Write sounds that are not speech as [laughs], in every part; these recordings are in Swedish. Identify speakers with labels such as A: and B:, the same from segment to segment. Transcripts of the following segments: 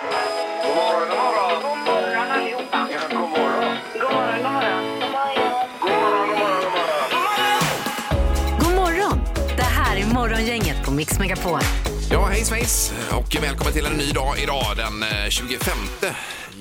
A: God morgon, god morgon.
B: God morgon allihopa.
A: Ja, god morgon.
B: God morgon, god morgon.
A: God morgon, god morgon, god morgon.
C: God morgon! Det här är Morgongänget på Mix Megapol.
D: Ja, hej svejs och välkommen till en ny dag idag den eh, 25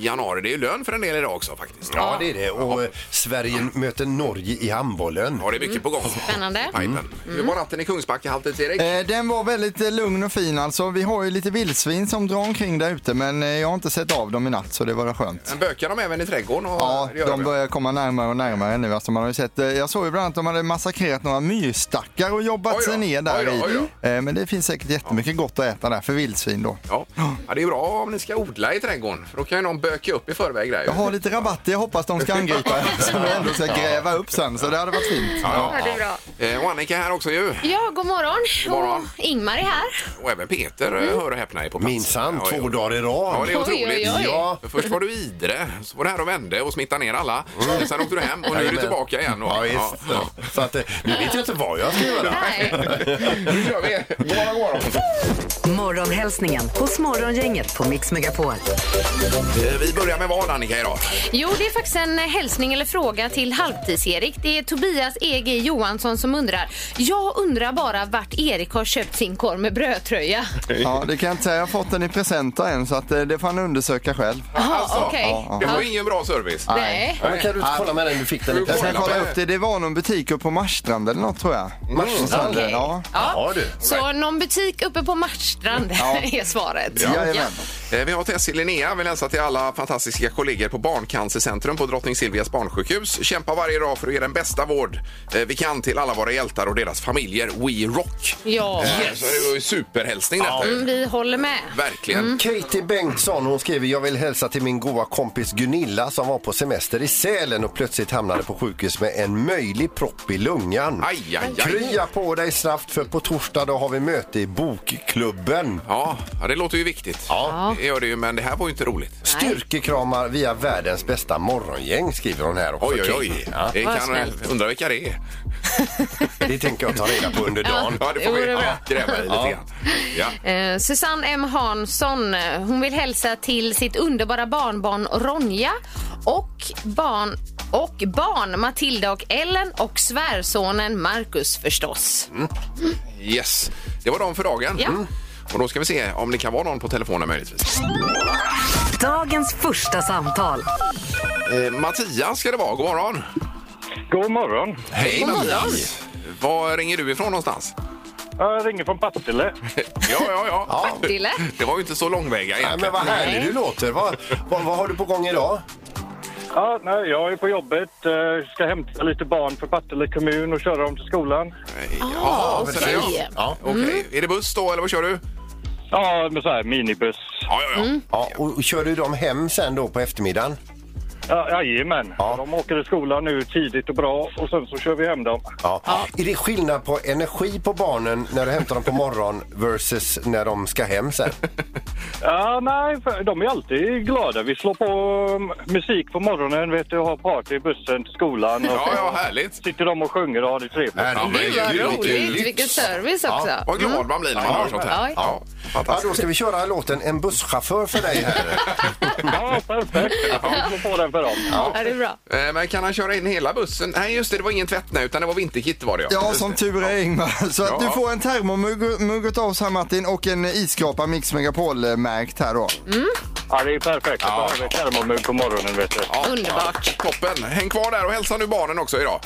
D: januari. Det är ju lön för en del idag också faktiskt.
E: Ja, det är det. Och eh, Sverige möter Norge i handbollen.
D: Ja, det är mycket på gång.
F: Spännande.
D: Pipen. Hur var natten i Kungsbacka halvtids Erik?
G: Eh, Den var väldigt eh, lugn och fin alltså. Vi har ju lite vildsvin som drar omkring där ute men eh, jag har inte sett av dem i natt så det var skönt.
D: Men Bökar de även i trädgården? Och
G: Ja,
D: det gör
G: de
D: ja.
G: börjar komma närmare och närmare nu. Alltså man har ju sett, eh, jag såg ju bland annat att de hade massakrerat några myrstackar och jobbat
D: Oj då,
G: sig ner där
D: oj då, oj
G: i. Eh, Men det finns säkert jättemycket gott att äta där för vildsvin då.
D: Ja. ja, det är bra om ni ska odla i trädgården. För då kan ju någon böka upp i förväg där.
G: Jag har lite rabatter jag hoppas de ska angripa [laughs] som jag ändå ska gräva upp sen så det hade varit fint.
D: Ja,
F: Ja, det är bra.
D: Eh, Och Annika är här också ju.
F: Ja, god morgon.
D: God morgon.
F: Och Ingmar är här.
D: Och även Peter, mm. hör och häpna, är på plats.
E: Minsann,
D: Ja,
E: två
D: ja.
E: dagar i
D: Ja,
E: rad.
D: det är
F: Oj,
D: otroligt.
F: oj, oj.
E: Ja.
D: För Först var du i Idre, så var du här och vände och smittade ner alla. Sen åkte du hem och nu är du
E: Jajamän.
D: tillbaka igen. Och,
E: Ja, visst. Så att, eh, nu vet jag inte vad jag ska göra.
F: Nej. [laughs]
D: Nu kör vi! God morgon, god morgon.
C: Morgonhälsningen hos Morgongänget på Mix Megapol.
D: Eh, Vi börjar med vad Annika idag?
F: Jo, det är faktiskt en hälsning eller fråga till Halvtids-Erik. Det är Tobias E.G. Johansson som undrar. Jag undrar bara vart Erik har köpt sin korv med brödtröja. [laughs]
G: Ja, det kan jag inte säga. Jag har fått den i present en så att eh, det får han undersöka själv.
F: Jaha,
D: Alltså,
F: okej.
D: Det var ingen bra service.
F: Nej.
E: Ja, men kan du inte kolla med den du fick den i
G: Jag ska
E: present?
G: kolla upp det. Det var någon butik uppe på Marstrand eller något tror jag.
E: Marstrand?
G: Så, Ja.
E: Ja, du.
F: Så någon butik uppe på Marstrand [laughs] är svaret.
G: Jajamän.
D: Eh, Vi har Tessie Linnea vill hälsa till alla fantastiska kollegor på Barncancercentrum på Drottning Silvias barnsjukhus. Kämpa varje dag för att ge den bästa vård eh, vi kan till alla våra hjältar och deras familjer. We rock!
F: Ja,
D: Eh, Så det var ju superhälsning detta. ju.
F: Mm, vi håller med.
D: Verkligen.
E: Katie Bengtsson hon skriver jag vill hälsa till min goa kompis Gunilla som var på semester i Sälen och plötsligt hamnade på sjukhus med en möjlig propp i lungan.
D: Aj, aj, aj.
E: Krya på dig snabbt för på torsdag då har vi möte i bokklubben.
D: Ja, ja, det låter ju viktigt.
E: Ja.
D: Det gör det ju, men det här var ju inte roligt.
E: Styrkekramar via världens bästa morgongäng skriver hon här också.
D: Oj, oj, oj.
E: Ja,
D: Det
F: Vad
D: kan,
F: snällt.
D: undra vilka det är.
E: det tänker jag ta reda på under dagen.
D: Ja, det får vi ja, gräva i lite
E: Ja.
D: grann. Ja.
F: Eh, Susanne M Hansson, eh, hon vill hälsa till sitt underbara barnbarn Ronja och barn, och barn Matilda och Ellen och svärsonen Marcus förstås.
D: Yes, det var de för dagen.
F: Ja.
D: Mm. Och då ska vi se om det kan vara någon på telefonen möjligtvis.
C: Dagens första samtal.
D: Eh, Mattias ska det vara. God morgon.
A: God morgon.
D: Hej
F: God morgon.
D: Mattias. Var ringer du ifrån någonstans?
A: Jag ringer från Partille. [laughs]
D: Ja, ja, ja.
F: Partille.
D: Det var ju inte så långväga
E: Nej,
D: egentligen.
E: men vad härlig du låter. Vad, vad, vad har du på gång idag?
A: Ja, nej, jag är på jobbet. eh, Ska hämta lite barn för Partille kommun och köra dem till skolan.
D: Ja,
F: okej.
D: sådär, ja.
E: Ja.
D: Okej. Är det buss då, eller vad kör du?
A: Ja, med så här minibuss.
D: Ja, ja, ja.
E: Ja, och och kör du dem hem sen då på eftermiddagen?
A: Ja, jajamän.
E: Ja.
A: De åker till skolan nu tidigt och bra och sen så kör vi hem dem.
E: Ja. Är det skillnad på energi på barnen när du hämtar dem på morgonen versus när de ska hem sen? [laughs]
A: Ja, nej, för de är alltid glada. Vi slår på um, musik på morgonen, vet du, och har party i bussen till skolan. Och
D: Ja, ja, härligt.
A: sitter de och sjunger och har det trevligt.
D: Ja, men
F: Gud vad
D: ju
F: roligt, vilken service också.
D: Vad glad man blir när man hör sånt här.
F: Ja.
D: Ja,
E: Ja,
D: fantastiskt.
E: då ska vi köra låten En busschaufför för dig här.
A: Ja, perfekt. Jag slår på den för dem.
F: Ja, det är bra.
D: Eh, Men kan han köra in hela bussen? Nej, just det, det var ingen tvättnä utan det var vinterkit var det
G: Ja,
D: Just
G: som
D: det.
G: tur är Ingmar. [laughs] Så att
D: Ja.
G: du får en termomugg mugg av oss här Martin och en isskrapa Mix Megapol-märkt här då.
A: Ja, det är perfekt. Så har vi termomugg på morgonen, vet du.
D: Ja,
F: Underbart.
D: Ja, toppen. Häng kvar där och hälsa nu barnen också idag.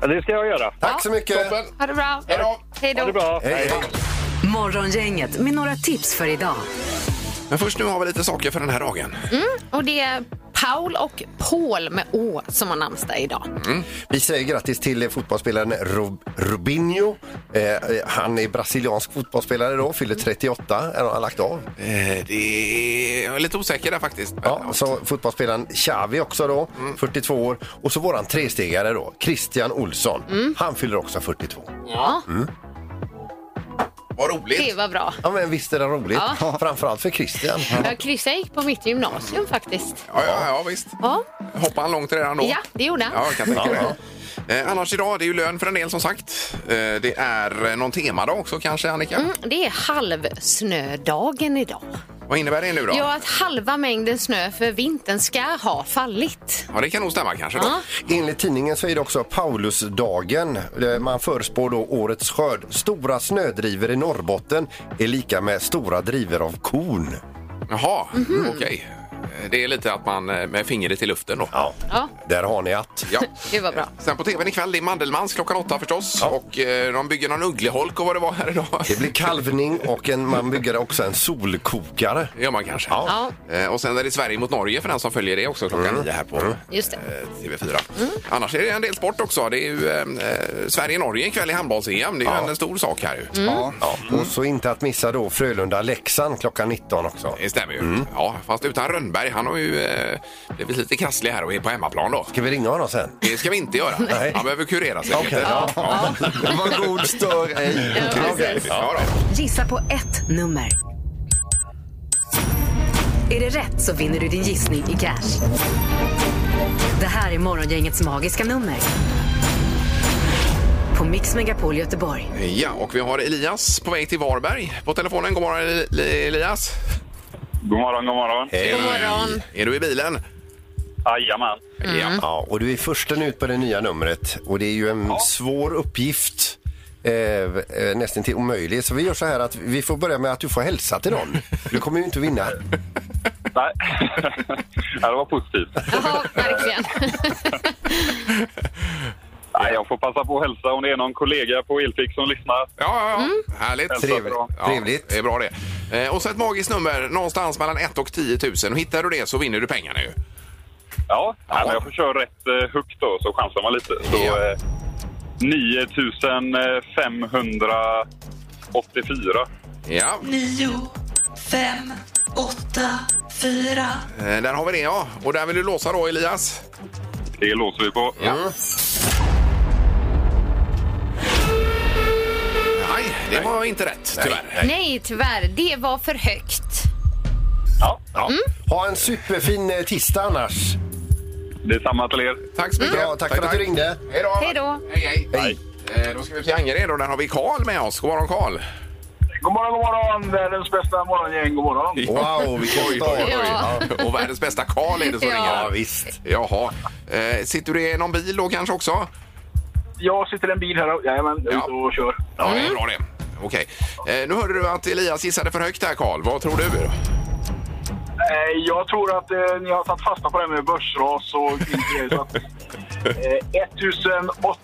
A: Ja, det ska jag göra.
E: Tack så mycket.
D: Toppen.
F: Ha det bra.
D: Hej då.
F: Hej
A: Ha det
F: då.
A: bra.
E: Hej, hej.
C: Morgongänget med några tips för idag.
D: Men först nu har vi lite saker för den här dagen.
F: Och det Paul och Paul med Å som har namnsdag idag.
E: Vi säger grattis till fotbollsspelaren Rob Robinho. Eh, eh, han är brasiliansk fotbollsspelare då, fyller 38. Är han lagt av?
D: Eh, det är... Jag är lite osäker där faktiskt.
E: Ja, så fotbollsspelaren Xavi också då, 42 år. Och så våran trestegare då, Christian Olsson. Han fyller också 42.
F: Ja,
D: Vad roligt.
F: det var bra.
E: Ja, men visst är det roligt?
F: Ja.
E: Framförallt för Christian.
F: Ja, Chris jag gick på mitt gymnasium faktiskt.
D: Ja, ja, ja visst.
F: Ja,
D: Hoppade han långt redan då?
F: ja det gjorde han.
D: Ja, jag kan tänka mig. Eh, annars idag, det är ju lön för en del som sagt. Eh, det är eh, någon temadag också kanske, Annika?
F: Mm, det är halvsnödagen idag.
D: Vad innebär det nu då?
F: Ja, att halva mängden snö för vintern ska ha fallit.
D: Ja, det kan nog stämma kanske då.
F: Ja.
E: Enligt tidningen så är det också Paulusdagen. Eh, Man förspår då årets skörd. Stora snödrivor i Norrbotten är lika med stora drivor av korn.
D: Jaha,
F: Mhm.
D: okej. Det är lite att man eh, med fingret i luften då.
E: Ja,
F: Ja,
E: där har ni att.
D: Ja. [laughs]
F: det var bra.
D: Sen på tvn ikväll, det är Mandelmans klockan åtta förstås. Och eh, de bygger någon uggleholk och vad det var här idag.
E: Det blir kalvning och en, man bygger också en solkokare.
D: Gör man kanske.
F: Ja.
D: Eh, Och sen är det Sverige mot Norge för den som följer det också klockan nio här på
F: Just det.
D: eh, TV4. Annars är det en del sport också. Det är ju eh, eh, Sverige-Norge ikväll i handbolls-EM. Det är ju en stor sak här ju.
G: Ja.
E: Och så inte att missa då Frölunda-Leksand klockan 19 också.
D: Det stämmer ju. Ja, fast utan Rönnberg. Han har ju eh, blivit lite krasslig här och är på hemmaplan då.
E: Ska vi ringa honom sen?
D: Det ska vi inte göra. [laughs]
E: Nej.
D: Han behöver kurera sig.
E: Okej.
D: Peter.
E: Ja.
D: Ja.
G: Var god stör ej.
D: Okej. Ja, då.
C: Gissa på ett nummer. Är det rätt så vinner du din gissning i cash. Det här är Morgongängets magiska nummer. På Mix Megapol Göteborg.
D: Ja, och vi har Elias på väg till Varberg på telefonen. God morgon Eli- Elias.
A: God morgon, god morgon.
E: Hej.
F: God morgon.
D: Är du i bilen?
A: Jajamän.
D: Ja.
E: Ja, och du är försten ut på det nya numret och det är ju en svår uppgift. Eh, eh, nästan till omöjlig. Så vi gör så här att vi får börja med att du får hälsa till någon. Du kommer ju inte att vinna.
A: Nej, [laughs] ja, det var positivt.
F: Jaha, verkligen. [laughs]
A: Nej, jag får passa på att hälsa om det är någon kollega på Elfix som lyssnar.
D: Ja, ja, ja. Härligt.
A: Hälsa
E: Trevligt.
D: Ja,
E: Trevligt.
D: Det är bra det. Eh, och så ett magiskt nummer någonstans mellan 1 och 10 000. Och hittar du det så vinner du pengarna ju.
A: Ja, nej, men jag får köra rätt eh, högt då så chansar man lite. Så
D: Ja.
A: eh, 9584.
D: Ja,
H: nio, fem, åtta, fyra.
D: eh, där har vi det ja. Och där vill du låsa då Elias?
A: Det låser vi på.
D: Ja. Nej, det var inte rätt tyvärr.
F: Nej, tyvärr. Det var för högt.
A: Ja,
E: Ja. Ha en superfin eh, tisdag annars.
A: det är samma till er.
D: Tack så mycket.
E: Ja, tack för att du ringde.
D: Hej då.
F: Hej då.
D: Hej, hej. Eh, då ska vi till Angered och där har vi Karl med oss. God morgon Karl.
A: God morgon, god morgon! Världens bästa morgongäng. God morgon.
E: Wow, vilken start.
F: Ja.
D: Och världens bästa Karl är det som
F: Ja.
D: ringer.
E: Ja, visst.
D: Jaha. Eh, sitter du i någon bil då kanske också?
A: Jag sitter i en bil här. Jajamän, jag är
D: Ja.
A: ute och kör.
D: Ja, det är bra det. Okej. Eh, nu hörde du att Elias gissade för högt här Karl. Vad tror du?
A: Eh, Jag tror att eh, ni har tagit fasta på det här med börsras och [laughs] grejer. så att, eh,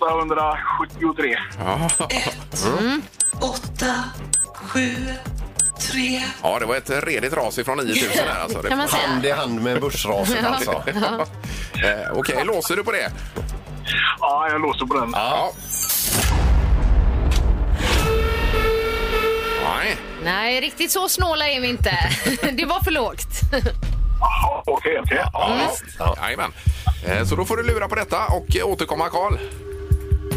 A: 1873.
D: Ja.
H: Ett, åtta, sju, tre.
D: ja, det var ett redigt ras ifrån 9000 här alltså. Det- [laughs]
F: Kan man säga.
E: Hand i hand med börsraset alltså. [laughs]
D: Eh, Okej, låser du på det?
A: Ja, jag låser på den.
D: Ja. Nej.
F: Nej, riktigt så snåla är vi inte. [laughs] Det var för lågt.
A: Ja, Okej, okej. Ja.
D: Ja. Jajamän. Eh, Så då får du lura på detta och eh, återkomma Karl.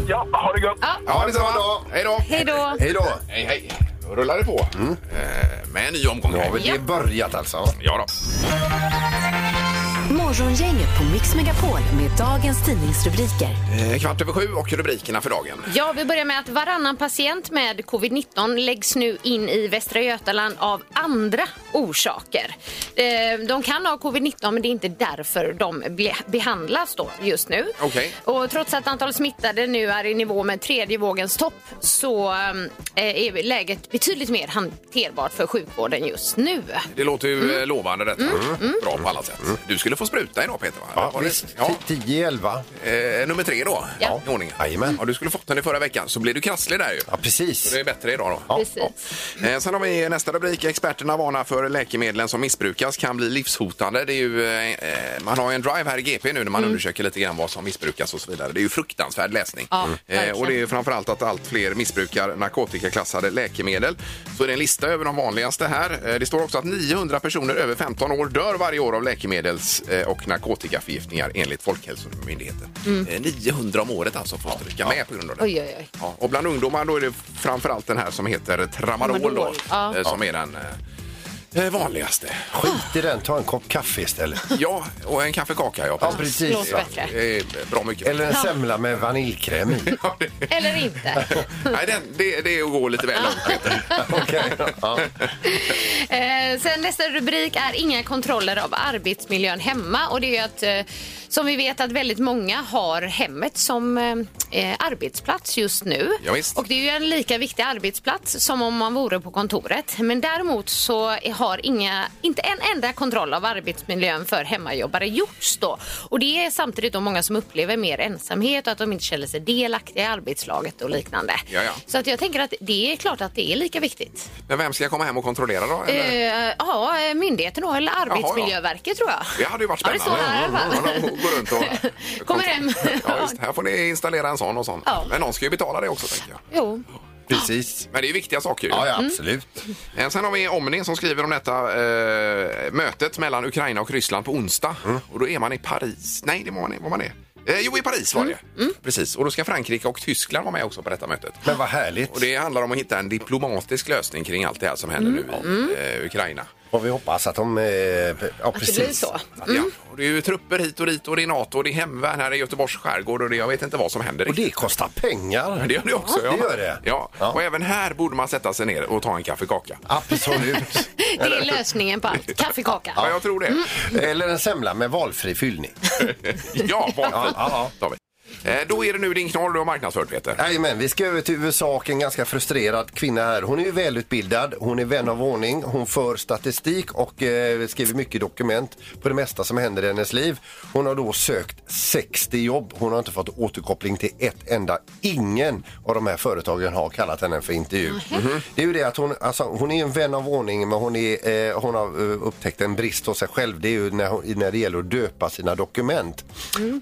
A: ja, ha det gött.
F: Ja.
D: Ja, detsamma. Hej då.
F: Hej då.
E: Hej då.
D: Hej, hej. Då rullar det på. Eh, Med en ny omgång.
E: Nu har vi det börjat alltså.
D: Ja då.
C: Morgongänget på Mix Megapol med dagens tidningsrubriker.
D: Eh, Kvart över sju och rubrikerna för dagen.
F: Ja, vi börjar med att varannan patient med covid-19 läggs nu in i Västra Götaland av andra orsaker. Eh, De kan ha covid-19 men det är inte därför de ble- behandlas då just nu.
D: Okej.
F: Och trots att antalet smittade nu är i nivå med tredje vågens topp så eh, är läget betydligt mer hanterbart för sjukvården just nu.
D: Det låter ju
F: Mm.
D: eh, lovande detta. Bra på alla sätt. Du skulle få spruta idag Peter va?
E: Ja,
D: Var
E: visst.
D: Ja.
E: 10-11.
D: Eh, nummer tre då
F: Ja.
D: i ordningen.
E: Jajamän.
D: Ja, du skulle fått den i förra veckan så blir du krasslig där ju.
E: Ja, precis.
D: Så det är bättre idag då.
E: Ja,
F: Precis.
D: Eh, Sen har vi nästa rubrik. Experterna varnar för läkemedlen som missbrukas kan bli livshotande. Det är ju, eh, eh, man har ju en drive här i GP nu när man undersöker lite grann vad som missbrukas och så vidare. Det är ju fruktansvärd läsning.
F: Ja,
D: eh,
F: verkligen.
D: och det är ju framförallt att allt fler missbrukar narkotikaklassade läkemedel. Så är det en lista över de vanligaste här. Eh, det står också att 900 personer över 15 år dör varje år av läkemedels eh, och narkotikaförgiftningar enligt Folkhälsomyndigheten. Eh, 900 om året alltså får stryka med på grund av det.
F: Oj, oj, oj.
D: Ja, och bland ungdomar då är det framförallt den här som heter Tramadol, då,
F: Tramadol, ja.
D: eh, som är den eh, vanligaste.
E: Skit i den, ta en kopp kaffe istället.
D: Ja, och en kaffekaka. Ja,
E: Ja, precis.
F: Låter bättre.
D: Det är bra mycket.
E: Eller en semla med vaniljkräm i. [laughs]
D: Ja, det,
F: Eller inte. [laughs]
D: nej, den, det, det är att gå lite väl långt, Peter. [laughs]
E: Okej. Ja.
F: Eh, sen nästa rubrik är inga kontroller av arbetsmiljön hemma. Och det är ju att, eh, som vi vet att väldigt många har hemmet som eh, eh, arbetsplats just nu.
D: Ja,
F: och det är ju en lika viktig arbetsplats som om man vore på kontoret. Men däremot så har inga, inte en enda kontroll av arbetsmiljön för hemmajobbare gjorts då. Och det är samtidigt då många som upplever mer ensamhet och att de inte känner sig delaktiga i arbetslaget och liknande.
D: Ja, ja.
F: Så att jag tänker att det är klart att det är lika viktigt.
D: Men vem ska komma hem och kontrollera då? Eller?
F: Eh, ja, myndigheten då, eller Arbetsmiljöverket tror jag.
D: Det hade ju varit
F: Ja, det
D: spännande.
F: står här i alla fall.
D: Ja, de går runt och...
F: Kommer hem.
D: Ja, just, här får ni installera en sån och sån.
F: Ja.
D: Men någon ska ju betala det också, tänker jag.
F: Jo.
E: Precis.
D: Men det är viktiga saker ju.
E: Ja, ja, absolut.
D: Eh, Sen har vi Omni som skriver om detta eh, mötet mellan Ukraina och Ryssland på onsdag. Och då är man i Paris. Nej, det var man, var man är. Eh, jo, i Paris var det. Precis. Och då ska Frankrike och Tyskland vara med också på detta mötet.
E: Men vad härligt.
D: Och det handlar om att hitta en diplomatisk lösning kring allt det här som händer nu i eh, Ukraina.
E: Och vi hoppas att de... Eh, ja,
F: Att det
E: precis.
F: blir så.
D: Ja, och det är ju trupper hit och dit och det är NATO och det är hemvärn här i Göteborgs skärgård och det, jag vet inte vad som händer.
E: Och det kostar pengar.
D: Det gör det också.
E: Ja,
D: Ja,
E: det gör det.
D: Ja.
E: Ja.
D: och även här borde man sätta sig ner och ta en kaffekaka.
E: Absolut. [laughs]
F: Det är lösningen på allt. Kaffekaka.
D: Ja, jag tror det.
E: Eller en semla med valfri fyllning. [laughs]
D: Ja, valfritt.
E: Ja, ja,
D: vi. Eh, Då är det nu din knorr du har marknadsfört, Peter.
E: Jajamän, vi ska över till USA och en ganska frustrerad kvinna här. Hon är ju välutbildad, hon är vän av ordning, hon för statistik och eh, skriver mycket dokument på det mesta som händer i hennes liv. Hon har då sökt 60 jobb. Hon har inte fått återkoppling till ett enda. Ingen av de här företagen har kallat henne för intervju. Mhm. Det är ju det att hon, alltså, hon är en vän av ordning men hon, är, eh, hon har eh, upptäckt en brist hos sig själv. Det är ju när, hon, när det gäller att döpa sina dokument.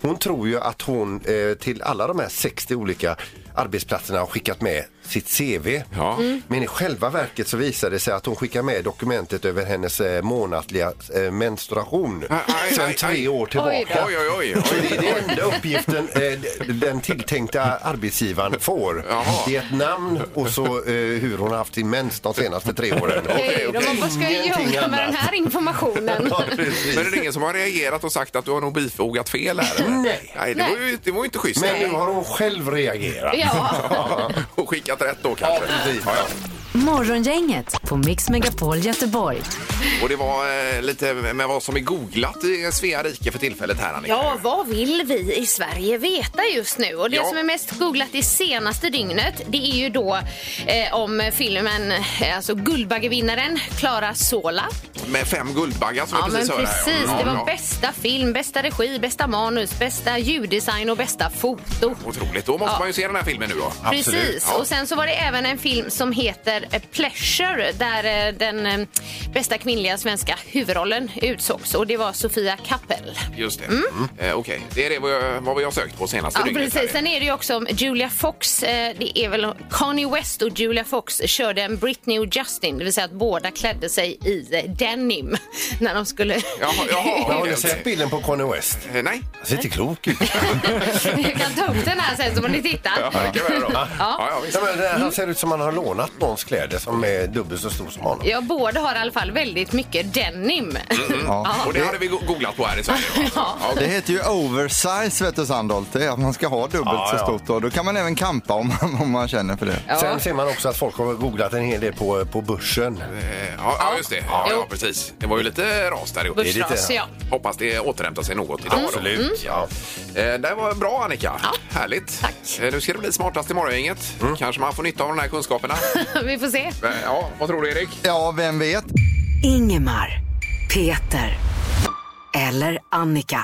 E: Hon tror ju att hon eh, Eh, till alla de här 60 olika arbetsplatserna har skickat med sitt CV.
D: Ja.
E: Men i själva verket så visar det sig att hon skickar med dokumentet över hennes eh, månatliga eh, menstruation
D: Aj, aj,
E: sedan tre
D: aj.
E: år tillbaka.
D: Oj, oj, oj.
E: Så det är den enda uppgiften eh, den tilltänkta arbetsgivaren får.
D: Jaha.
E: Det är ett namn och så hur hon har haft sin mens de senaste tre åren.
F: Okej, då man bara ska
E: Ingenting
F: jobba med
E: annat.
F: den här informationen. [laughs]
E: Ja.
D: Men är det ingen som har reagerat och sagt att du har nog bifogat fel här? eller?
E: Nej.
D: Nej, det var ju, det var ju inte schysst.
E: Men nu har hon själv reagerat.
F: Ja. [laughs]
D: Och skickat rätt då kanske.
E: Ja, precis.
D: Ja, ja.
C: Morgongänget på Mix Megapol Göteborg.
D: Och det var eh, lite med vad som är googlat i Svea rike för tillfället här, Annika.
F: Ja, vad vill vi i Sverige veta just nu? Och det
D: Ja.
F: som är mest googlat det senaste dygnet det är ju då eh, om filmen, eh, alltså Guldbaggevinnaren Clara Sola.
D: Med fem guldbaggar som
F: Ja,
D: vi
F: men
D: precis hörde. här.
F: precis. Det var
D: ja.
F: bästa film, bästa regi, bästa manus, bästa ljuddesign och bästa foto.
D: Otroligt. Då måste
F: Ja.
D: man ju se den här filmen nu då.
F: Precis.
D: Ja.
F: Och sen så var det även en film som heter Pleasure där eh, den eh, bästa kvinnliga svenska huvudrollen utsågs och det var Sofia Kappel.
D: Just det. Eh, Okej, det är det vad, jag, vad vi har sökt på senaste
F: Ja,
D: dygnet.
F: precis.
D: här.
F: Sen är det ju också om Julia Fox. Eh, det är väl Kanye West och Julia Fox körde en Britney och Justin, det vill säga att båda klädde sig i eh, denim [laughs] när de skulle...
D: Jaha, jaha, [laughs]
E: har
D: okej,
E: du sett
D: okej.
E: bilden på Conny West?
D: Eh, Nej.
E: Han ser inte klok ut. [laughs]
F: Jag kan ta upp den här sen så får ni titta.
D: Ja, det kan vi göra då. Ja, ja, visst.
E: Ja, men, eh, han ser ut som han har lånat någons kläder som är dubbelt så stor som honom.
F: Ja, båda har i alla fall väldigt mycket denim. [laughs]
G: Ja.
D: Och det hade vi go- googlat på här i Sverige. Alltså. [laughs] ja.
G: Det heter ju oversize vet du Sandholt. Det är att man ska ha dubbelt
E: Ja,
G: så
E: ja.
G: stort och då kan man även kampa om man, om man känner för det.
F: Ja.
E: Sen ser man också att folk har googlat en hel del på, på börsen.
D: Eh, Ja, ja, just det. Ja,
F: Jo.
D: ja, precis. Det var ju lite ras där ihop.
F: Börsras, ja.
D: Hoppas det återhämtar sig något idag. då.
E: Absolut. Ja.
D: Eh, Det var bra Annika. Härligt.
F: Tack.
D: Eh, Nu ska det bli smartast i morgongänget. Kanske man får nytta av de här kunskaperna. [laughs]
F: Vi får se.
D: Eh, Ja, vad tror du Erik?
G: Ja, vem vet?
C: Ingemar, Peter eller Annika.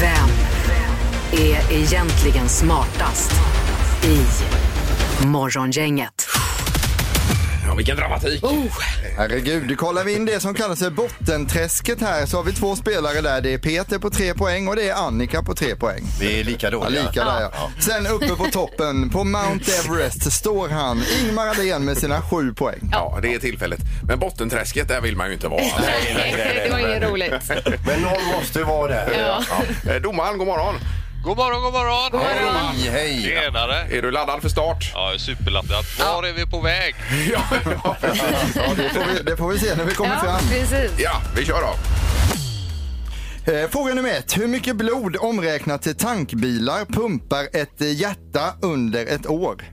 C: Vem är egentligen smartast i Morgongänget?
D: Ja, vilken dramatik.
G: Herregud, du kollar vi in det som kallas för bottenträsket här så har vi två spelare där. Det är Peter på tre poäng och det är Annika på tre poäng.
E: Vi är lika
G: Ja,
E: dåliga.
G: lika där ja. Sen uppe på toppen, på Mount Everest, står han, Ingmar Ahlén med sina sju poäng.
D: Ja, det är tillfället. Men bottenträsket, där vill man ju inte vara.
F: Nej, det var inget roligt.
E: Men någon måste ju vara där.
F: Ja.
D: Eh, Domaren, god morgon.
I: God morgon, god morgon!
E: Hej, hej.
I: Tjenare!
D: Är du laddad för start?
I: Ja, jag är superladdad. Var är vi på väg? [laughs]
D: Ja,
G: Ja, det, får vi, det får vi se när vi kommer
F: Ja,
G: fram.
F: precis.
D: ja vi kör då.
G: Eh, Fråga nummer ett. Hur mycket blod omräknat till tankbilar pumpar ett eh, hjärta under ett år?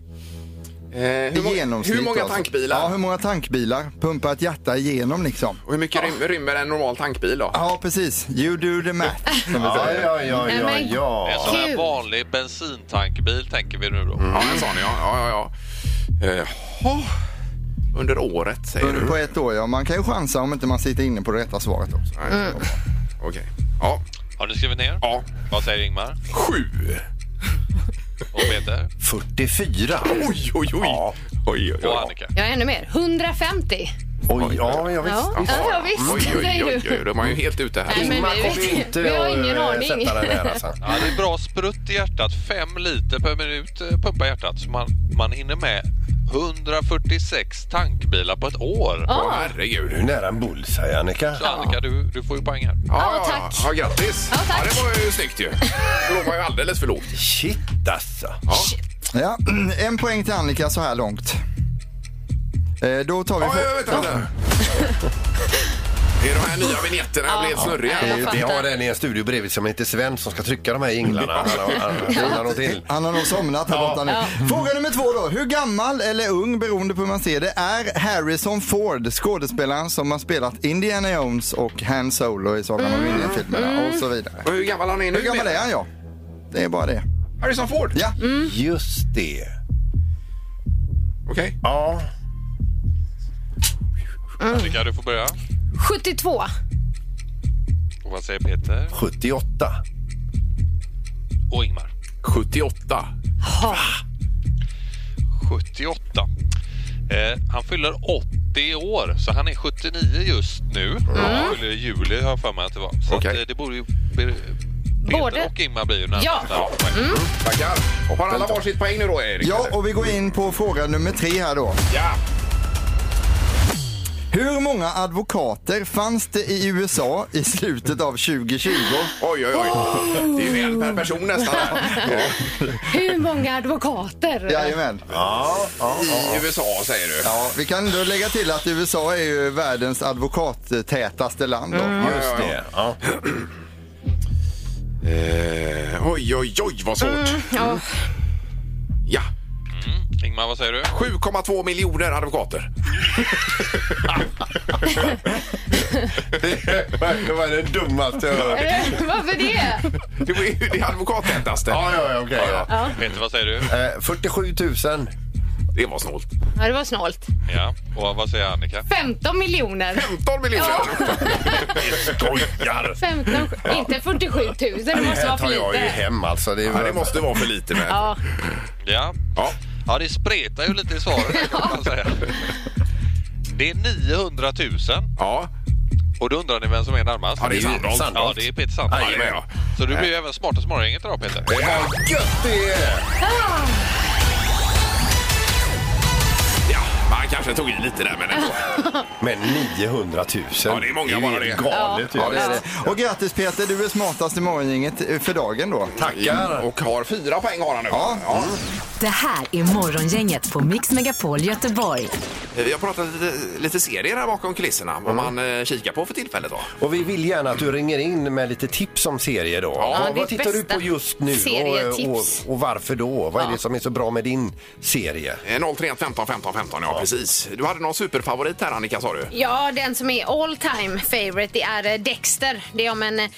D: Eh, hur, må-
G: genomsnitt
D: hur många
G: alltså.
D: tankbilar?
G: Ja, hur många tankbilar pumpar ett hjärta igenom liksom?
D: Och hur mycket rym, rymmer en normal tankbil då?
G: Ja, precis. You do the math, som vi
E: Ja,
G: säger.
E: ja, ja, ja,
F: men-
I: En
E: ja.
I: sån här
F: Kul.
I: vanlig bensintankbil tänker vi nu då.
D: Ja, en sån ja. ja, ja, ja. Eh, ha. Under året säger
G: Under
D: du?
G: På ett år, ja. Man kan ju chansa om inte man sitter inne på det rätta svaret också.
D: Nej, Okej. Ja.
I: Har du skrivit ner?
D: ja.
I: Vad säger Ingmar?
D: Sju.
I: Och Peter?
E: 44.
D: Oj, oj, oj.
E: Ja.
D: Oj, oj,
I: Och
D: oj.
I: Annika?
F: Jag är ännu mer. 150.
E: Oj, ja, ja, visst.
F: Ja, ja, visst.
D: Oj, oj, oj, oj, de är ju helt ute här.
F: Nej, vi
E: kommer
F: vet-
E: ju inte
F: vi har ingen
E: eh,
F: aning.
E: sätta den där alltså. [laughs]
I: Ja, det är bra sprutt i hjärtat. Fem liter per minut eh, pumpar hjärtat. Så man, man hinner med 146 tankbilar på ett år.
D: Åh, herregud.
E: Du är nära en bullseye, Annika.
I: Så Annika, du, du får ju poäng här.
F: Ja, tack.
D: Ja, grattis.
F: Ja, tack.
D: det var ju snyggt ju. Det man ju alldeles för lågt.
E: Shit alltså.
G: Ja, [clears throat] en poäng till Annika så här långt. Eh, då tar vi...
D: Ja, ja, vänta, [laughs] vänta. Det är de här nya vinjetterna jag blev snurriga.
F: Ja, jag
E: Vi
F: fattar.
E: har en i en studio bredvid som heter Sven som ska trycka de här jinglarna. Han har- han- han har något till.
G: Han har nog somnat här borta nu. Fråga nummer två då. Hur gammal eller ung, beroende på hur man ser det, är Harrison Ford, skådespelaren som har spelat Indiana Jones och Han Solo i Sagan om ringen-filmerna och så vidare.
D: Och hur gammal han är nu?
G: Hur gammal är han ja? Det är bara det.
D: Harrison Ford?
G: Ja,
E: Just det.
D: Okej.
E: Ja.
I: Annika, du får börja.
F: 72.
I: Och vad säger Peter?
E: 78.
I: Och Ingmar?
D: 78.
I: 78. Eh, han fyller 80 år, så han är 79 just nu. Han fyller i juli har jag för mig att det var. Så
D: Okej.
I: att, eh, det borde ju... Peter
F: Både-
I: och Ingmar blir ju närmast
F: Ja.
I: där.
D: Tackar. Och har alla varsitt poäng nu då, Erik?
G: ja och vi går in på fråga nummer tre här då.
D: Ja.
G: Hur många advokater fanns det i USA i slutet av 2020?
D: Oj, oj, oj. Det är ju en per person nästan.
F: Hur många advokater?
G: Jajamän.
D: I USA säger du.
G: Ja, vi kan då lägga till att USA är ju världens advokattätaste land. Då.
E: Just det. Ja.
D: Eh, oj, oj, oj, vad svårt.
F: Ja.
D: Ja.
I: Ingmar, vad säger du?
D: 7,2 miljoner advokater.
E: Det var det dummaste jag hört.
F: Eh, Varför det?
D: Det var ju det advokattätaste.
E: Ja, ja, ja, okej. ja.
I: Peter, vad säger du?
E: Eh, 47 000.
D: Det var snålt.
F: Ja, det var snålt.
I: Ja. Och vad säger Annika?
F: 15 miljoner.
D: 15 miljoner.
E: Skojar!
F: 15, inte 47 000. Det
E: Det
F: måste
E: här
F: vara för
E: tar jag ju
F: lite.
E: hem alltså. Det, är
D: Ja, det måste vara för lite med.
F: Ja.
I: Ja.
D: Ja.
I: Det spretar ju lite i svaret här, kan man säga. Det är 900 000.
D: Ja.
I: Och då undrar ni vem som är närmast?
D: Ja, det är Sandholt.
I: Ja, det är Peter Sandholt.
D: Jajamän, ja.
I: Så du blir ju även smartast morgongänget idag, Peter.
D: Ja.
E: Gött det är!
D: Kanske tog i lite där, men ändå. [laughs]
E: Men 900 000.
D: Ja, det är många bara det.
E: galet ju.
G: Ja, det är det. Och grattis Peter, du är smartast i morgongänget för dagen då.
E: Tackar.
D: Och har fyra poäng har han nu.
G: Ja.
C: Det här är Morgongänget på Mix Megapol Göteborg.
D: Vi har pratat lite, lite serier här bakom kulisserna. Vad man eh, kikar på för tillfället då.
E: Och vi vill gärna att du ringer in med lite tips om serier då.
D: Ja,
E: vad,
F: ditt
E: vad tittar du
F: bästa
E: på just nu och, och,
F: serietips.
E: och varför då? Vad är
F: Ja.
E: det som är så bra med din serie?
D: Eh, 031 15 15 15, ja, precis. Du hade någon superfavorit här Annika sa du?
F: Ja, den som är all time favorite det är eh, Dexter. Det är om en,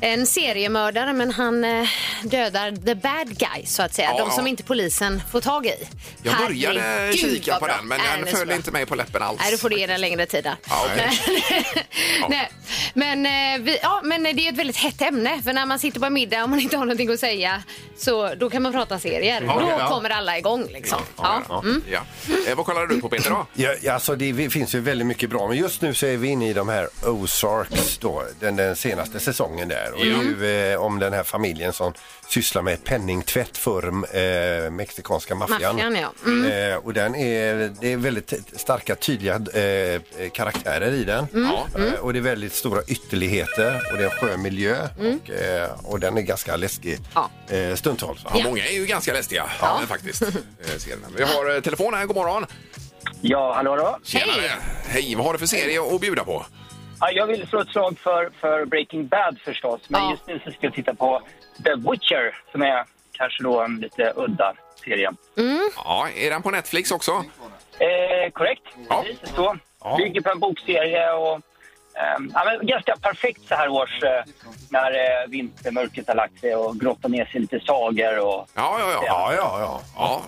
F: en seriemördare men han eh, dödar the bad guy så att säga.
D: Ja,
F: De som
D: ja.
F: inte polisen får tag i.
D: Jag började
F: Herregud,
D: kika
F: vad
D: på den men den föll inte mig på läppen alls.
F: Nej, då får du ge den längre tid.
D: Ja, okej. [laughs]
F: Nej. Men, eh, vi, ja, men det är ett väldigt hett ämne. För när man sitter på en middag och man inte har någonting att säga så då kan man prata serier.
E: Ja,
F: då kommer alla igång liksom. Ja.
D: Ja. Ja. Eh, vad kollar du på Peter då?
E: Ja, ja, alltså det finns ju väldigt mycket bra, men just nu så är vi inne i de här Ozarks då, den, den senaste säsongen där. Och det är ju eh, om den här familjen som sysslar med penningtvätt för eh, mexikanska maffian.
F: Maffian, ja. Mm.
E: Eh, och den är, det är väldigt starka, tydliga eh, karaktärer i den.
F: Mm.
D: Ja.
E: Eh, och det är väldigt stora ytterligheter och det är en skön miljö och, eh, och den är ganska läskig
F: Ja.
E: eh, stundtals.
D: Ja, många är ju ganska lästiga ja. faktiskt. eh. Vi har eh, telefon här, god morgon.
J: Ja, hallå, hallå.
D: Tjenare. Hej, vad har du för serie att bjuda på?
J: Ja, jag vill slå ett slag för, för Breaking Bad förstås, men
F: Ja.
J: just nu så ska jag titta på The Witcher som är kanske då en lite udda serie.
D: Ja, är den på Netflix också?
J: Eh, korrekt,
D: Ja.
J: precis så. Bygger på en bokserie och ehm, ja, men ganska perfekt så här års eh, när eh, vintermörkret har lagt sig och grottar ner sig i lite sagor och
D: Ja, ja, ja.
E: Ja, ja, ja.
D: ja.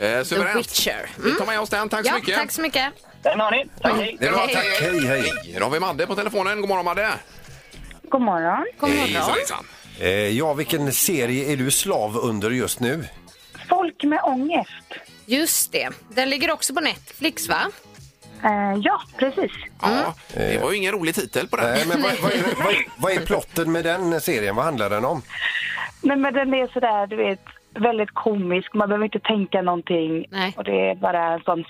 D: Eh,
F: The
D: suveränt.
F: Witcher.
D: Vi tar med oss den. Tack så
F: Ja,
D: mycket.
F: tack så mycket.
J: Den har ni. Tack, hej.
E: Det är bra,
F: Hej,
E: tack. Hej, hej.
D: Hej, då har vi Madde på telefonen. God morgon Madde.
B: God morgon.
F: God
D: Hejsan,
F: morgon.
D: hejsan.
E: Eh, ja, vilken serie är du slav under just nu?
B: Folk med ångest.
F: Just det. Den ligger också på Netflix, va?
B: Eh, ja, precis.
D: Ja, det var ju ingen rolig titel på den.
E: Nej, men vad, vad, är, [laughs] vad, är, vad är plotten med den serien? Vad handlar den om?
B: Men, men den är sådär, du vet, väldigt komisk. Man behöver inte tänka någonting.
F: Nej.
B: Och det är bara en sån,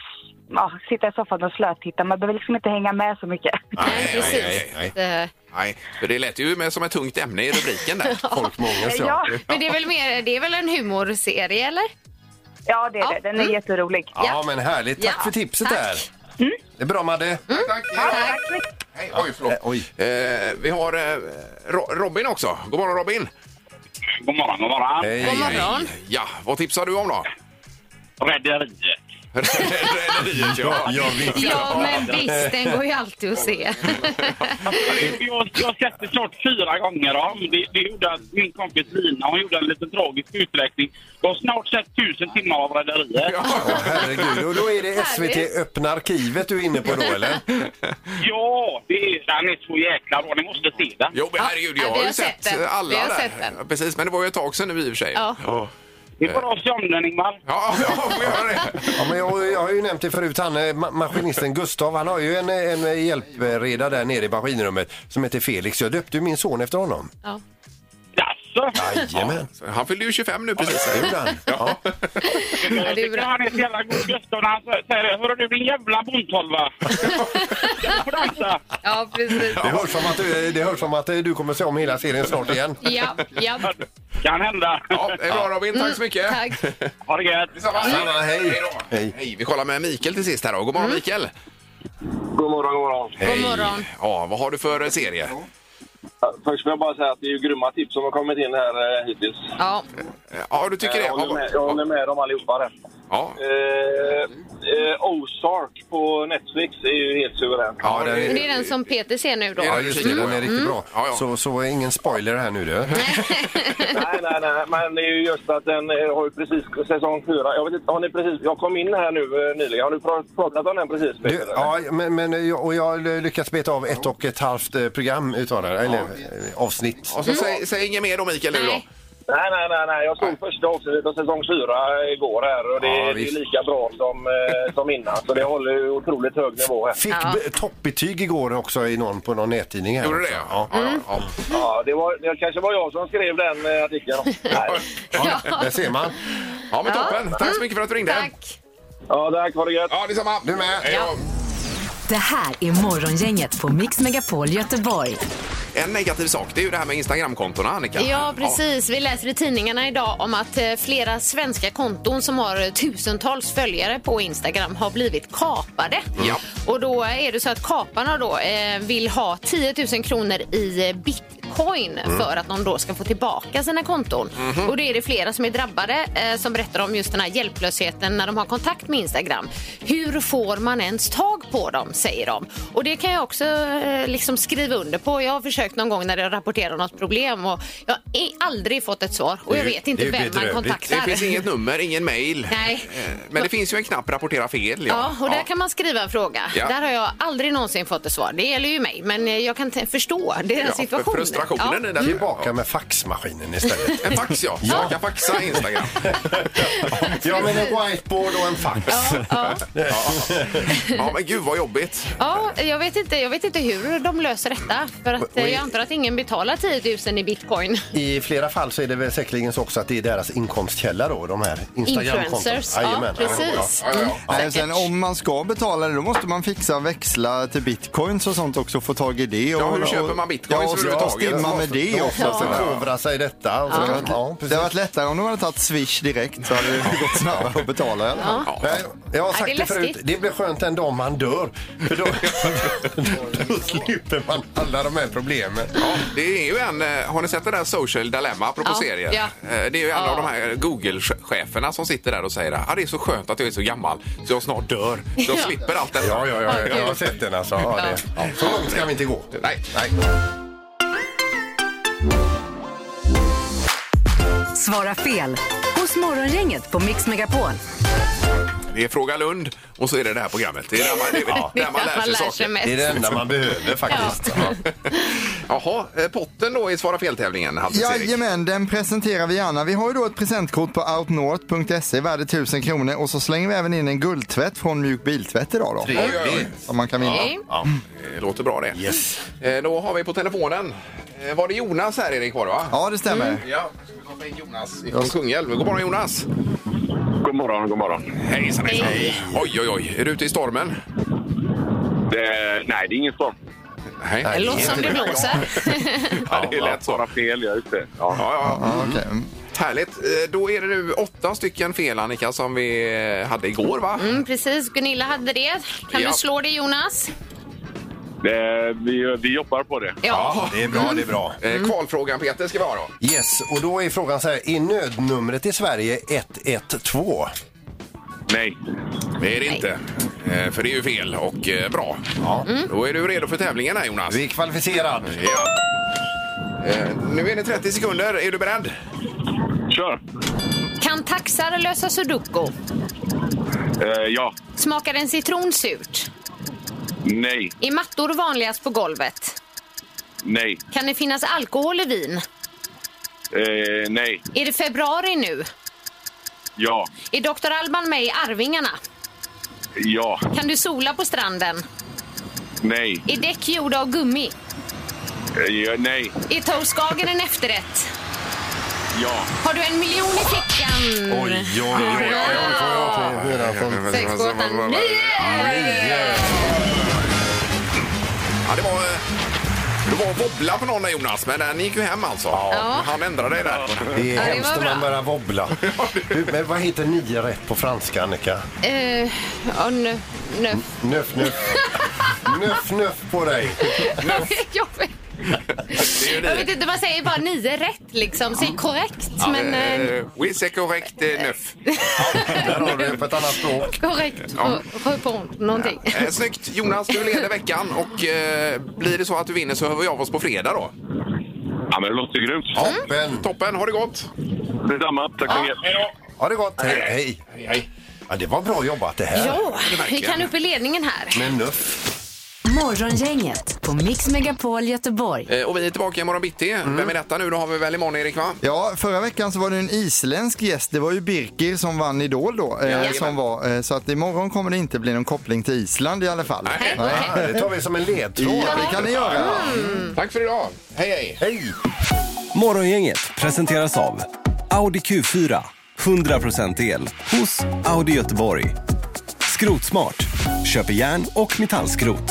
B: ja, sitta i soffan och slötitta. Man behöver liksom inte hänga med så mycket.
F: Nej, precis.
D: nej, nej.
F: Eh,
D: Nej, för det lät ju med som ett tungt ämne i rubriken där. [laughs]
E: Folk med ångest,
B: Ja.
F: Men det är väl mer, det är väl en humorserie, eller?
B: Ja, det är
F: Ja.
B: det. Den är
F: Mm.
B: jätterolig.
E: Ja, men härligt. Tack
F: Ja,
E: för tipset
F: tack.
E: där. Det är bra, Madde.
D: Tack. Hej, oj, förlåt.
E: Eh, oj.
D: Eh, vi har eh, Ro- Robin också. God morgon Robin.
J: God morgon, god morgon.
E: Hej.
F: God morgon.
D: Ja, vad tipsar du om då?
J: Rederiet.
D: Rederiet, ja.
E: Ja, vi...
F: Ja, men visst, den går ju alltid att se.
J: Jag, jag har sett det klart fyra gånger om. Det, det gjorde att min kompis Lina hon gjorde en liten tragisk uträkning. Jag har snart sett tusen timmar av Rederiet.
E: Åh, herregud. Och då är det SVT Öppna arkivet du är inne på då, eller?
J: Ja, det är, den är så jäkla bra. Ni måste se den.
D: Jo, men herregud, jag
F: Ja,
D: har
F: vi
D: ju sett, alla där. Ja, Precis, men det var ju ett tag sedan nu i och för sig.
F: Ja.
J: Det är bara se om Ingmar.
D: Ja, ja, får göra det.
E: Ja, men jag, jag har ju nämnt det förut, han, eh, ma- maskinisten Gustav, han har ju en, en hjälpreda där nere i maskinrummet som heter Felix. Jag döpte ju min son efter honom.
F: Ja.
J: Jaså?
E: Jajamän.
D: Han fyllde ju 25 nu precis.
E: Det gjorde han. [laughs] Ja.
F: Ja, det är bra.
J: Han är så jävla god Gustav när han säger det. Hörru du din jävla bondtolva. Jag. [laughs]
F: Ja, precis.
E: Det hörs som att, du- det hörs som att eh, du kommer se om hela serien snart igen.
F: Ja, ja.
J: Kan hända.
D: Ja, det är bra Robin, tack så mycket.
F: Tack. [laughs]
J: Ha det gött.
D: Detsamma.
E: Detsamma, hej.
D: då.
E: Hej.
D: Hej. Vi kollar med Mikael till sist här då. God morgon Mikael.
K: God morgon, god morgon.
F: God morgon.
D: Ja, vad har du för eh, serie?
K: Först vill jag bara säga att det är ju grymma tips som har kommit in här eh, hittills.
F: Ja,
D: Ja, du tycker det?
K: Jag håller
D: Ja,
K: med, jag håller med dem allihopa där.
D: Ja,
K: Eh, eh, Ozark på Netflix är ju helt suverän.
D: ja det
F: men det är den som Peter ser nu då.
E: Ja, just det. Den är riktigt bra.
D: Ja, ja.
E: Så, så ingen spoiler här nu du. [laughs]
K: Nej, nej, nej, men det är ju just att den eh, har ju precis säsong fyra. Jag vet inte, har ni precis... Jag kom in här nu eh, nyligen. Har du pra- pratat om den precis?
E: Du,
K: Peter, eller?
E: ja, men, men jag, och jag har lyckats beta av ett och ett halvt eh, program utav det, eller eh, avsnitt.
D: Och så säg, säg inget mer då Mikael nu då.
F: Nej.
K: Nej, nej, nej, nej. Jag såg första avsnittet av säsong fyra igår här och det,
E: Ja,
K: det är lika bra som, eh, som innan. Så det håller ju otroligt hög nivå här.
E: Fick
F: Ja.
E: be- toppbetyg igår också i någon, på någon nättidning. Här
D: Gjorde det?
E: också.
D: Ja.
E: Ja.
D: Ja, ja,
K: Ja, det, var, det kanske var jag som skrev den eh, artikeln. [laughs] Nej.
E: Ja, där ser man.
D: ja, men toppen. Tack så mycket för att du ringde.
F: Tack.
K: Ja, tack. Ha det gött.
D: Ja, detsamma.
E: Du med.
D: Hej då.
C: Det här är Morgongänget på Mix Megapol Göteborg.
D: En negativ sak, det är ju det här med Instagramkontona, Annika.
F: Ja, precis. Vi läser i tidningarna idag om att eh, flera svenska konton som har eh, tusentals följare på Instagram har blivit kapade.
D: Ja.
F: Och då är det så att kaparna då eh, vill ha 10 000 kronor i eh, bitcoin för att de då ska få tillbaka sina konton. Och det är det flera som är drabbade eh, som berättar om just den här hjälplösheten när de har kontakt med Instagram. Hur får man ens tag på dem, säger de. Och det kan jag också eh, liksom skriva under på. Jag har försökt någon gång när jag rapporterar något problem och jag har aldrig fått ett svar och jag vet inte vem man kontaktar.
D: Det finns inget nummer, ingen mail.
F: Nej.
D: Eh, Men det finns ju en knapp rapportera fel.
F: Ja, och där kan man skriva en fråga.
D: Ja.
F: Där har jag aldrig någonsin fått ett svar. Det gäller ju mig, men jag kan förstå deras
D: Ja,
F: situation.
D: Informationen i.
E: Tillbaka med faxmaskinen istället. [laughs]
D: En fax ja, så man kan faxa Instagram. [laughs]
E: Ja, men en whiteboard och en fax. [laughs]
F: Ja.
D: Ja men gud vad jobbigt.
F: Ja, jag vet, inte, jag vet inte hur de löser detta. För att, jag antar att ingen betalar 10 000 i bitcoin.
E: I flera fall så är det väl säkerligen så också att det är deras inkomstkälla då, de här Instagramkonton.
F: Influencers, ja, precis.
D: Ja, ja, ja.
G: Nej, sen om man ska betala det då måste man fixa växla till bitcoins och sånt också få tag i det. Och,
D: Ja, hur köper man bitcoins
G: ja,
D: överhuvudtaget?
G: Stimma med det
E: De
G: också.
E: måste förkovra sig i detta. Och så, ja.
G: Det hade varit lättare om de hade tagit Swish direkt så hade det gått snabbare att betala i alla fall.
E: Nej, jag har
F: Ja,
E: sagt
F: det
E: det, förut,
F: läskigt.
E: det blir skönt en dag man dör. För då, då slipper man alla de här problemen.
D: Ja, det är ju en, eh, har ni sett det där Social Dilemma apropå
F: Ja,
D: serier?
F: ja.
D: Eh, Det är ju en
F: Ja.
D: av de här Google-cheferna som sitter där och säger att ah, det är så skönt att jag är så gammal så jag snart dör. Så jag
F: Ja.
D: slipper allt detta.
E: Ja, ja, ja, jag har sett den alltså. Ja, det, ja. Så långt ska vi inte gå.
D: Nej.
E: Nej.
C: Svara fel hos Morgongänget på Mix Megapol.
D: Det är Fråga Lund och så är det det här programmet. Det är där man, det är där man lär sig saker.
F: mest.
E: Det är det enda man behöver faktiskt. Ja.
D: Jaha, eh, potten då i Svara fel-tävlingen.
G: Jajamän, den presenterar vi gärna. Vi har ju då ett presentkort på outnorth.se värde 1000 kronor och så slänger vi även in en guldtvätt från Mjuk Biltvätt idag då.
E: Trevligt.
G: Som man kan vinna.
F: Okej.
D: Ja, det låter bra det.
E: Yes.
D: Eh, Då har vi på telefonen, eh, var det Jonas här Erik var det va?
G: Ja, det stämmer.
D: Ja, ska vi ta in Jonas från Kungälv. God morgon Jonas!
K: God morgon, god morgon.
D: Hejsan hejsan! Oj oj oj, är du ute i stormen?
K: Det, nej, det är ingen storm.
D: Nej.
F: Det låter som det blåser.
D: Ja, det är lätt så.
K: Bara fel, jag är ute. Ja.
D: Ja, ja.
G: Ja, okej. Mm.
D: Härligt. Eh, Då är det nu åtta stycken fel Annika som vi eh, hade igår va?
F: Mm, precis, Gunilla hade det. Kan
D: Ja.
F: du slå det Jonas?
K: Det, vi, vi jobbar på det.
F: Ja.
E: Det är bra, det är bra.
D: Eh, Kvalfrågan Peter ska vi ha då.
E: Yes, och då är frågan så här, är nödnumret i Sverige 112?
K: Nej.
D: Det är det inte. Eh, För det är ju fel och eh, bra. Ja. Då är du redo för tävlingen här Jonas.
E: Vi är kvalificerad.
D: Ja. Eh, Nu är det 30 sekunder. Är du beredd?
K: Kör.
F: Kan taxar lösa sudoku?
K: Eh, ja.
F: Smakar en citron surt?
K: Nej.
F: Är mattor vanligast på golvet?
K: Nej.
F: Kan det finnas alkohol i vin?
K: Eh, nej.
F: Är det februari nu?
K: Ja.
F: Är Dr. Alban med i Arvingarna?
K: Ja.
F: Kan du sola på stranden?
K: Nej.
F: Är däck gjorda av gummi?
K: Eh, ja, nej.
F: Är toastskagen en efterrätt?
K: Ja.
F: Har du en miljon i fickan?
E: Oj, oj, oj.
F: Sex, sju, åtta, nio!
D: Ja, wobbla på någon där, Jonas, men den gick ju hem alltså.
F: Ja.
D: Han ändrade det där.
E: Det är
F: Ja, det
E: hemskt
F: var
E: när man
F: bra.
E: börjar wobbla. [laughs] Du, Men vad heter nio rätt på franska, Annika?
F: Eh, ja, nu, nu.
E: Nöff, nöff. [laughs] Nöff, nöff på dig. [laughs]
F: jag, vet,
D: Det är ju
F: jag vet inte, man säger bara nio rätt liksom. Säg korrekt, men eh,
D: Eh, Oui, c'est correct, eh, neuf. [laughs]
E: Där har du på ett annat språk.
F: korrekt. Ja. någonting.
D: Eh, snyggt! Jonas, du leder veckan och eh, blir det så att du vinner så hör vi av oss på fredag då.
K: Ja, men det låter grymt.
E: Toppen.
D: Toppen, ha det gott!
K: Detsamma. Tack så mycket.
E: Ha det gott. Hej. Hej.
D: Hej, hej.
E: Ja, det var bra jobbat det här.
F: Ja, vi
D: verkligen.
F: kan upp i ledningen här.
E: Med nuff.
C: Morgongänget på Mix Megapol Göteborg.
D: Eh, och vi är tillbaka imorgon bitti. Vem är detta nu? Då har vi väl imorgon Erik va?
G: Ja, förra veckan så var det en isländsk gäst. Det var ju Birkir som vann Idol då. Eh,
D: Jajamän.
G: som var, eh, så att imorgon kommer det inte bli någon koppling till Island i alla fall.
D: Nej.
E: Ja, det tar vi som en ledtråd.
G: Ja, det kan ni göra.
D: Tack för idag! Hej hej!
E: Hej!
L: Morgongänget presenteras av Audi Q4. 100% el hos Audi Göteborg. Skrotsmart. Köper järn och metallskrot.